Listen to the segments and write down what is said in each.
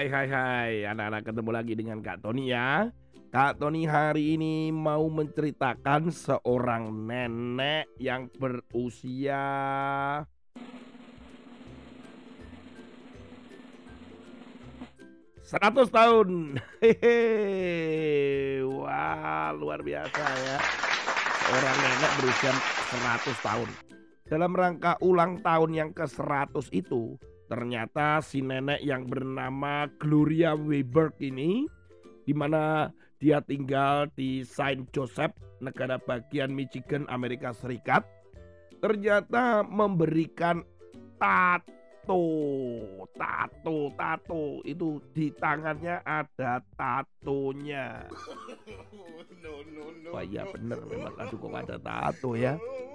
Hai hai hai. Anak-anak ketemu lagi dengan Kak Tony ya. Kak Tony hari ini mau menceritakan seorang nenek yang berusia Seratus tahun. Hehehe. Wah luar biasa ya. Seorang nenek berusia 100 tahun. Dalam rangka ulang tahun yang ke 100 itu Ternyata si nenek yang bernama Gloria Weber ini di mana dia tinggal di Saint Joseph, negara bagian Michigan, Amerika Serikat, ternyata memberikan tato, tato, tato itu di tangannya ada tatonya. Wah iya bener memang aduh kok ada tato ya.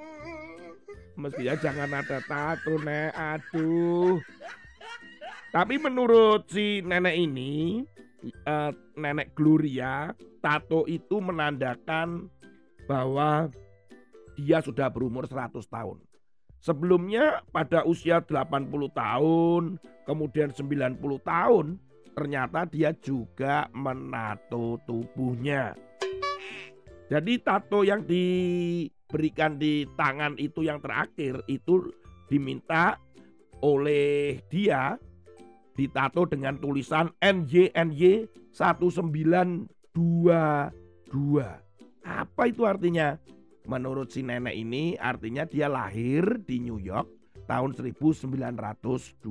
Mestinya jangan ada tato nek aduh. Tapi menurut si nenek ini, uh, nenek Gloria, tato itu menandakan bahwa dia sudah berumur 100 tahun. Sebelumnya pada usia 80 tahun, kemudian 90 tahun, ternyata dia juga menato tubuhnya. Jadi tato yang diberikan di tangan itu yang terakhir itu diminta oleh dia ditato dengan tulisan NYNY 1922. Apa itu artinya? Menurut si nenek ini artinya dia lahir di New York tahun 1922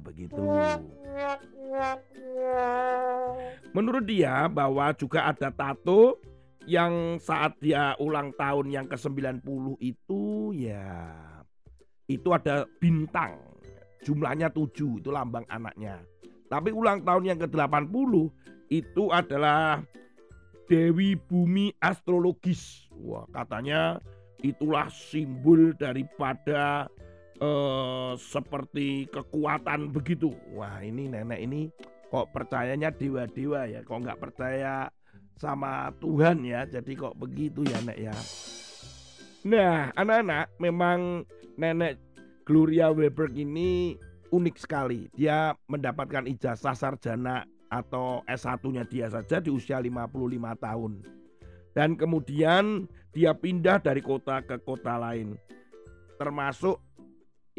begitu. Menurut dia bahwa juga ada tato yang saat dia ulang tahun yang ke-90 itu ya itu ada bintang Jumlahnya tujuh itu lambang anaknya. Tapi ulang tahun yang ke-80 itu adalah Dewi Bumi Astrologis. Wah, katanya itulah simbol daripada eh, seperti kekuatan begitu. Wah, ini nenek ini kok percayanya dewa-dewa ya, kok nggak percaya sama Tuhan ya. Jadi kok begitu ya, Nek ya. Nah, anak-anak, memang nenek Gloria Weber ini unik sekali. Dia mendapatkan ijazah sarjana atau S1-nya dia saja di usia 55 tahun. Dan kemudian dia pindah dari kota ke kota lain. Termasuk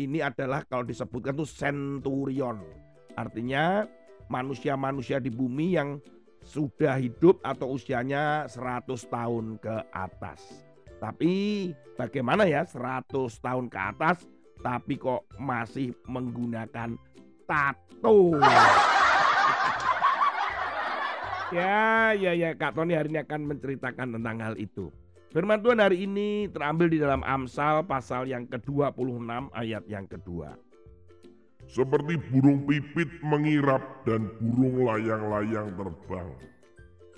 ini adalah kalau disebutkan tuh centurion. Artinya manusia-manusia di bumi yang sudah hidup atau usianya 100 tahun ke atas. Tapi bagaimana ya 100 tahun ke atas tapi kok masih menggunakan tato. ya, ya, ya, Kak Tony hari ini akan menceritakan tentang hal itu. Firman Tuhan hari ini terambil di dalam Amsal pasal yang ke-26 ayat yang kedua. Seperti burung pipit mengirap dan burung layang-layang terbang.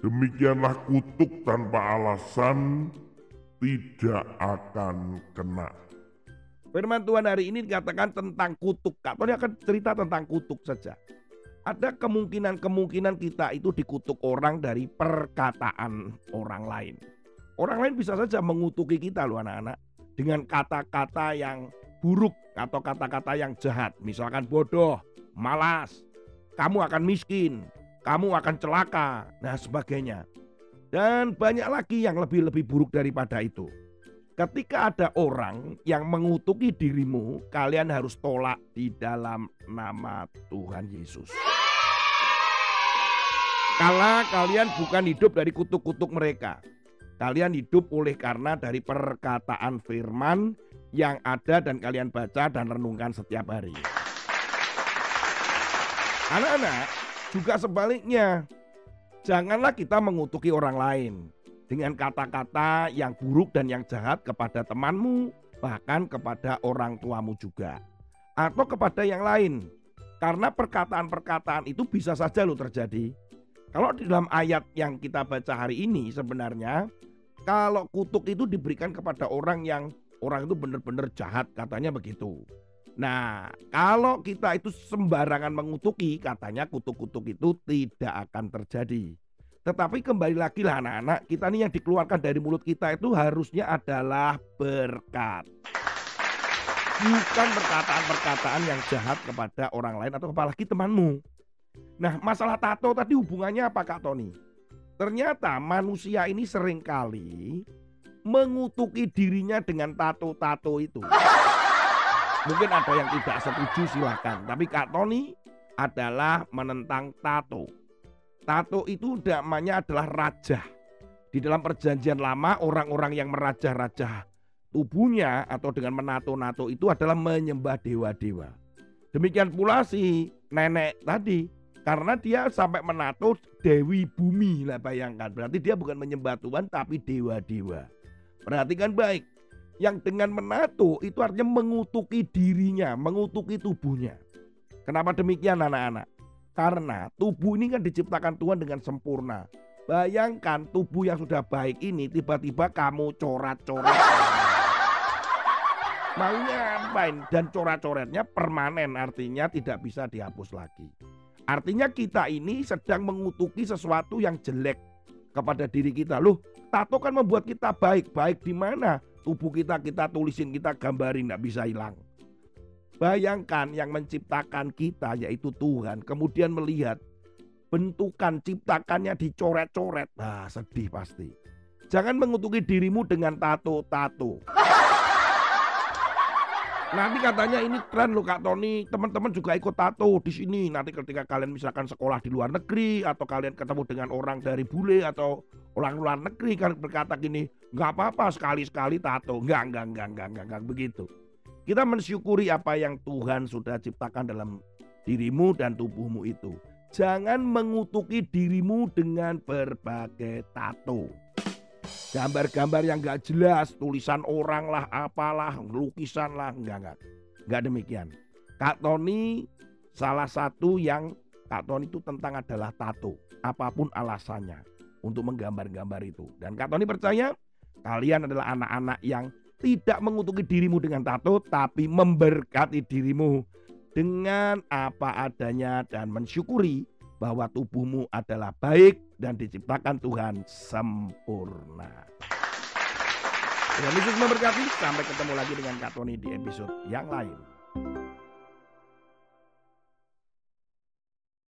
Demikianlah kutuk tanpa alasan tidak akan kena. Firman Tuhan hari ini dikatakan tentang kutuk. Kak Tony akan cerita tentang kutuk saja. Ada kemungkinan-kemungkinan kita itu dikutuk orang dari perkataan orang lain. Orang lain bisa saja mengutuki kita loh anak-anak. Dengan kata-kata yang buruk atau kata-kata yang jahat. Misalkan bodoh, malas, kamu akan miskin, kamu akan celaka, nah sebagainya. Dan banyak lagi yang lebih-lebih buruk daripada itu. Ketika ada orang yang mengutuki dirimu, kalian harus tolak di dalam nama Tuhan Yesus. Karena kalian bukan hidup dari kutuk-kutuk mereka. Kalian hidup oleh karena dari perkataan firman yang ada dan kalian baca dan renungkan setiap hari. Anak-anak, juga sebaliknya. Janganlah kita mengutuki orang lain dengan kata-kata yang buruk dan yang jahat kepada temanmu, bahkan kepada orang tuamu juga, atau kepada yang lain. Karena perkataan-perkataan itu bisa saja lo terjadi. Kalau di dalam ayat yang kita baca hari ini sebenarnya kalau kutuk itu diberikan kepada orang yang orang itu benar-benar jahat katanya begitu. Nah, kalau kita itu sembarangan mengutuki katanya kutuk-kutuk itu tidak akan terjadi. Tetapi kembali lagi lah anak-anak, kita nih yang dikeluarkan dari mulut kita itu harusnya adalah berkat. bukan perkataan-perkataan yang jahat kepada orang lain atau apalagi temanmu. Nah, masalah tato tadi hubungannya apa Kak Tony? Ternyata manusia ini sering kali mengutuki dirinya dengan tato-tato itu. Mungkin ada yang tidak setuju silakan, tapi Kak Tony adalah menentang tato. Tato itu namanya adalah raja. Di dalam perjanjian lama orang-orang yang merajah-rajah tubuhnya atau dengan menato-nato itu adalah menyembah dewa-dewa. Demikian pula si nenek tadi karena dia sampai menato Dewi Bumi lah bayangkan. Berarti dia bukan menyembah Tuhan tapi dewa-dewa. Perhatikan baik. Yang dengan menato itu artinya mengutuki dirinya, mengutuki tubuhnya. Kenapa demikian anak-anak? Karena tubuh ini kan diciptakan Tuhan dengan sempurna. Bayangkan tubuh yang sudah baik ini tiba-tiba kamu corat-coret. Maunya ngapain? Dan coret-coretnya permanen artinya tidak bisa dihapus lagi. Artinya kita ini sedang mengutuki sesuatu yang jelek kepada diri kita. Loh, tato kan membuat kita baik. Baik di mana? Tubuh kita kita tulisin, kita gambarin, nggak bisa hilang. Bayangkan yang menciptakan kita yaitu Tuhan kemudian melihat bentukan ciptakannya dicoret-coret. Nah sedih pasti. Jangan mengutuki dirimu dengan tato-tato. Nanti katanya ini tren loh Kak Tony, teman-teman juga ikut tato di sini. Nanti ketika kalian misalkan sekolah di luar negeri atau kalian ketemu dengan orang dari bule atau orang luar negeri kan berkata gini, nggak apa-apa sekali-sekali tato. Nggak, nggak, nggak, nggak, nggak, nggak begitu. Kita mensyukuri apa yang Tuhan sudah ciptakan dalam dirimu dan tubuhmu itu. Jangan mengutuki dirimu dengan berbagai tato. Gambar-gambar yang gak jelas, tulisan orang lah, apalah, lukisan lah, enggak, enggak. Enggak demikian. Kak Tony salah satu yang Kak Tony itu tentang adalah tato. Apa pun alasannya untuk menggambar-gambar itu. Dan Kak Tony percaya kalian adalah anak-anak yang tidak mengutuki dirimu dengan tato, tapi memberkati dirimu dengan apa adanya dan mensyukuri bahwa tubuhmu adalah baik dan diciptakan Tuhan sempurna. Tuhan Yesus memberkati. Sampai ketemu lagi dengan Kak Tony di episode yang lain.